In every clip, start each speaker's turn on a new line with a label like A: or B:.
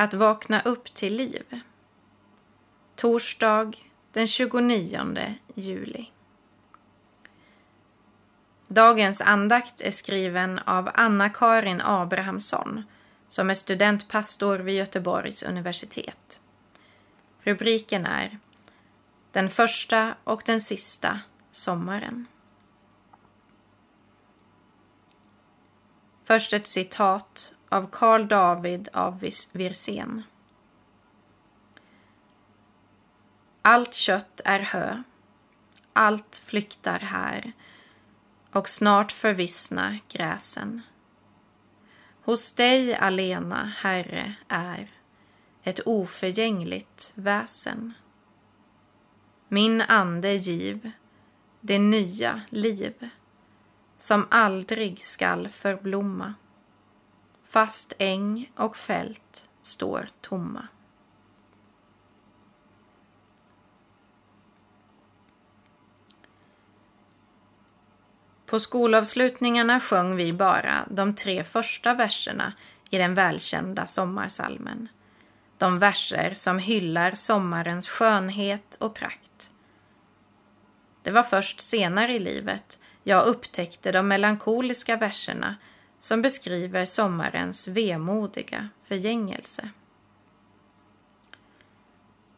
A: Att vakna upp till liv. Torsdag den 29 juli. Dagens andakt är skriven av Anna-Karin Abrahamsson som är studentpastor vid Göteborgs universitet. Rubriken är Den första och den sista sommaren. Först ett citat av Karl David av Wirsén. Allt kött är hö, allt flyktar här och snart förvissna gräsen. Hos dig alena, Herre, är ett oförgängligt väsen. Min ande giv det nya liv som aldrig skall förblomma fast äng och fält står tomma. På skolavslutningarna sjöng vi bara de tre första verserna i den välkända sommarsalmen. De verser som hyllar sommarens skönhet och prakt. Det var först senare i livet jag upptäckte de melankoliska verserna som beskriver sommarens vemodiga förgängelse.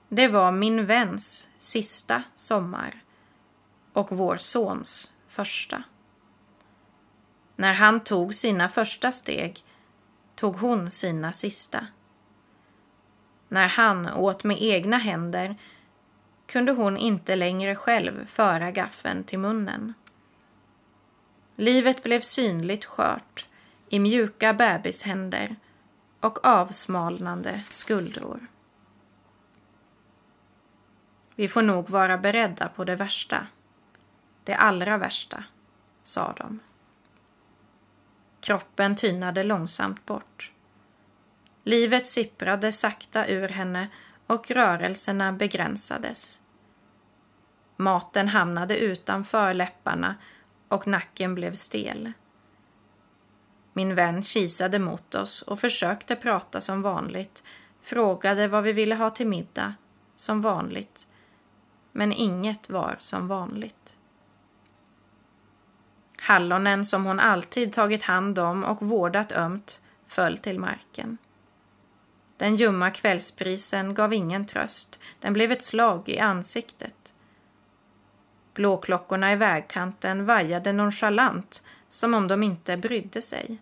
A: Det var min väns sista sommar och vår sons första. När han tog sina första steg tog hon sina sista. När han åt med egna händer kunde hon inte längre själv föra gaffeln till munnen. Livet blev synligt skört i mjuka bebishänder och avsmalnande skuldror. Vi får nog vara beredda på det värsta. Det allra värsta, sa de. Kroppen tynade långsamt bort. Livet sipprade sakta ur henne och rörelserna begränsades. Maten hamnade utanför läpparna och nacken blev stel. Min vän kisade mot oss och försökte prata som vanligt, frågade vad vi ville ha till middag, som vanligt. Men inget var som vanligt. Hallonen som hon alltid tagit hand om och vårdat ömt föll till marken. Den ljumma kvällsprisen gav ingen tröst, den blev ett slag i ansiktet. Blåklockorna i vägkanten vajade nonchalant som om de inte brydde sig.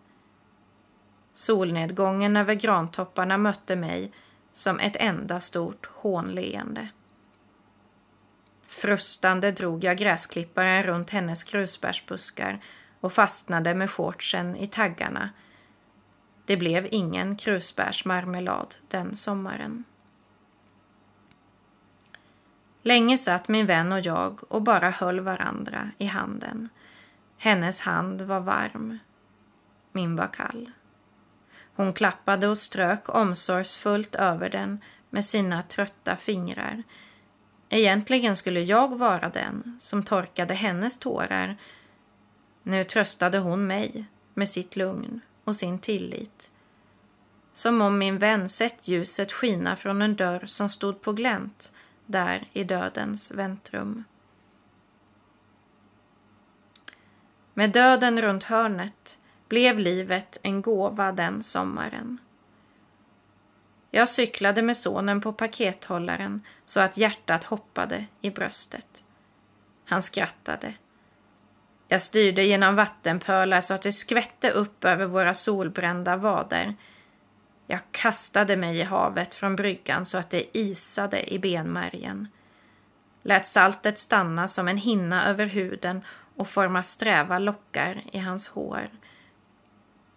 A: Solnedgången över grantopparna mötte mig som ett enda stort hånleende. Frustande drog jag gräsklipparen runt hennes krusbärsbuskar och fastnade med shortsen i taggarna. Det blev ingen krusbärsmarmelad den sommaren. Länge satt min vän och jag och bara höll varandra i handen. Hennes hand var varm. Min var kall. Hon klappade och strök omsorgsfullt över den med sina trötta fingrar. Egentligen skulle jag vara den som torkade hennes tårar. Nu tröstade hon mig med sitt lugn och sin tillit. Som om min vän sett ljuset skina från en dörr som stod på glänt där i dödens väntrum. Med döden runt hörnet blev livet en gåva den sommaren. Jag cyklade med sonen på pakethållaren så att hjärtat hoppade i bröstet. Han skrattade. Jag styrde genom vattenpölar så att det skvätte upp över våra solbrända vader. Jag kastade mig i havet från bryggan så att det isade i benmärgen. Lät saltet stanna som en hinna över huden och forma sträva lockar i hans hår.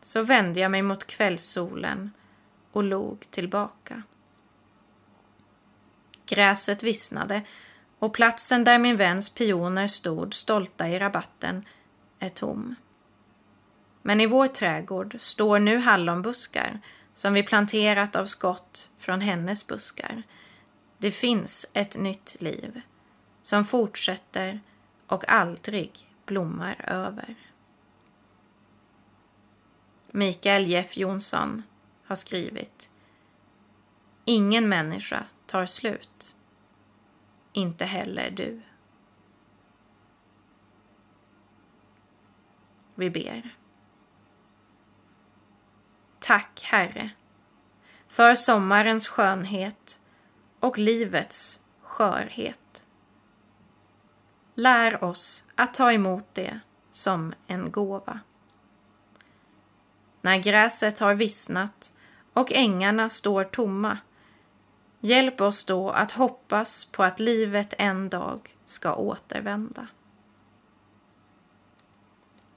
A: Så vände jag mig mot kvällssolen och log tillbaka. Gräset vissnade och platsen där min väns pioner stod stolta i rabatten är tom. Men i vår trädgård står nu hallonbuskar som vi planterat av skott från hennes buskar. Det finns ett nytt liv som fortsätter och aldrig blommar över. Mikael Jeff Jonsson har skrivit Ingen människa tar slut. Inte heller du. Vi ber. Tack, Herre, för sommarens skönhet och livets skörhet. Lär oss att ta emot det som en gåva. När gräset har vissnat och ängarna står tomma, hjälp oss då att hoppas på att livet en dag ska återvända.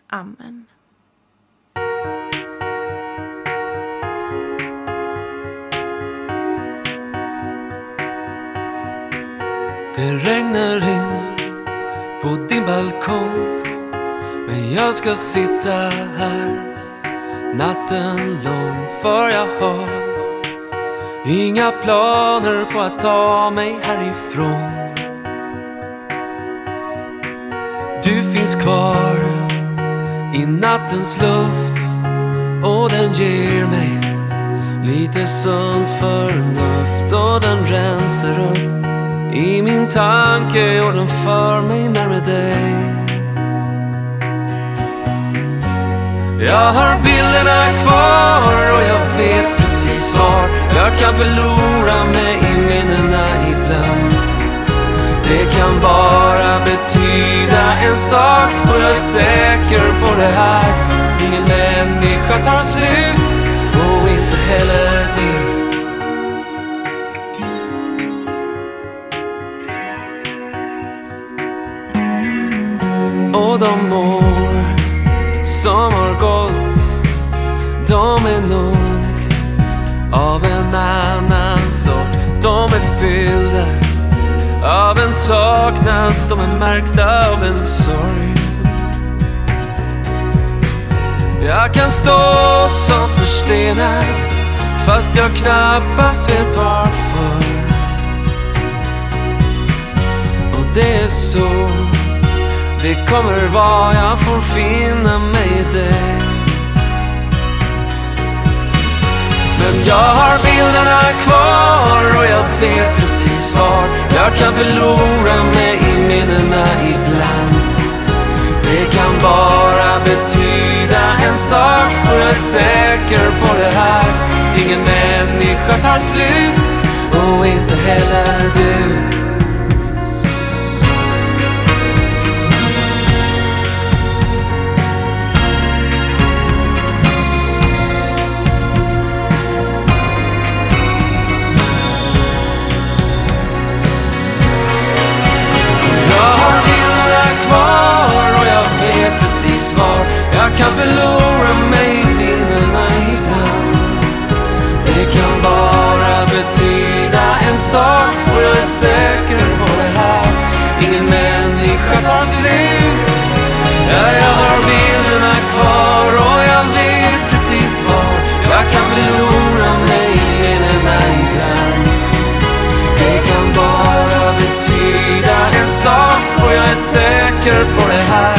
A: Amen.
B: Det regnar in på din balkong. Men jag ska sitta här natten lång För jag har inga planer på att ta mig härifrån. Du finns kvar i nattens luft och den ger mig lite sunt förnuft och den rensar upp i min tanke och den för mig närmare dig. Jag har bilderna kvar och jag vet precis var jag kan förlora mig i minnena ibland. Det kan bara betyda en sak och jag är säker på det här. Ingen människa tar slut och inte heller du. Fyllda av en saknad De är märkta av en sorg. Jag kan stå som förstenad Fast jag knappast vet varför. Och det är så det kommer vara jag får finna mig i det. Men jag har bilderna kvar och jag vet precis var. Jag kan förlora mig i minnena ibland. Det kan bara betyda en sak och jag är säker på det här. Ingen människa tar slut och inte heller du. Kan bara betyda en sak. Och jag är säker på det här. Ingen människa tar slut Ja, jag har bilderna kvar och jag vet precis var. Jag kan förlora mig i minnena ibland Det kan bara betyda en sak. Och jag är säker på det här.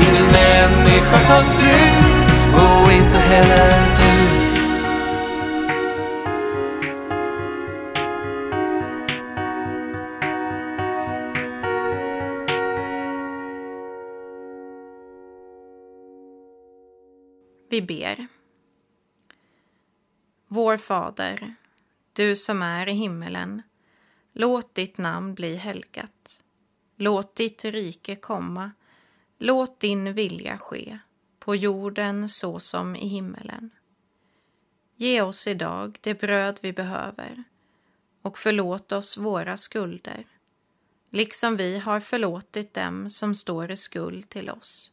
B: Ingen människa tar slut och inte heller du.
A: Vi ber. Vår Fader, du som är i himmelen. Låt ditt namn bli helgat. Låt ditt rike komma. Låt din vilja ske, på jorden så som i himmelen. Ge oss idag det bröd vi behöver och förlåt oss våra skulder, liksom vi har förlåtit dem som står i skuld till oss.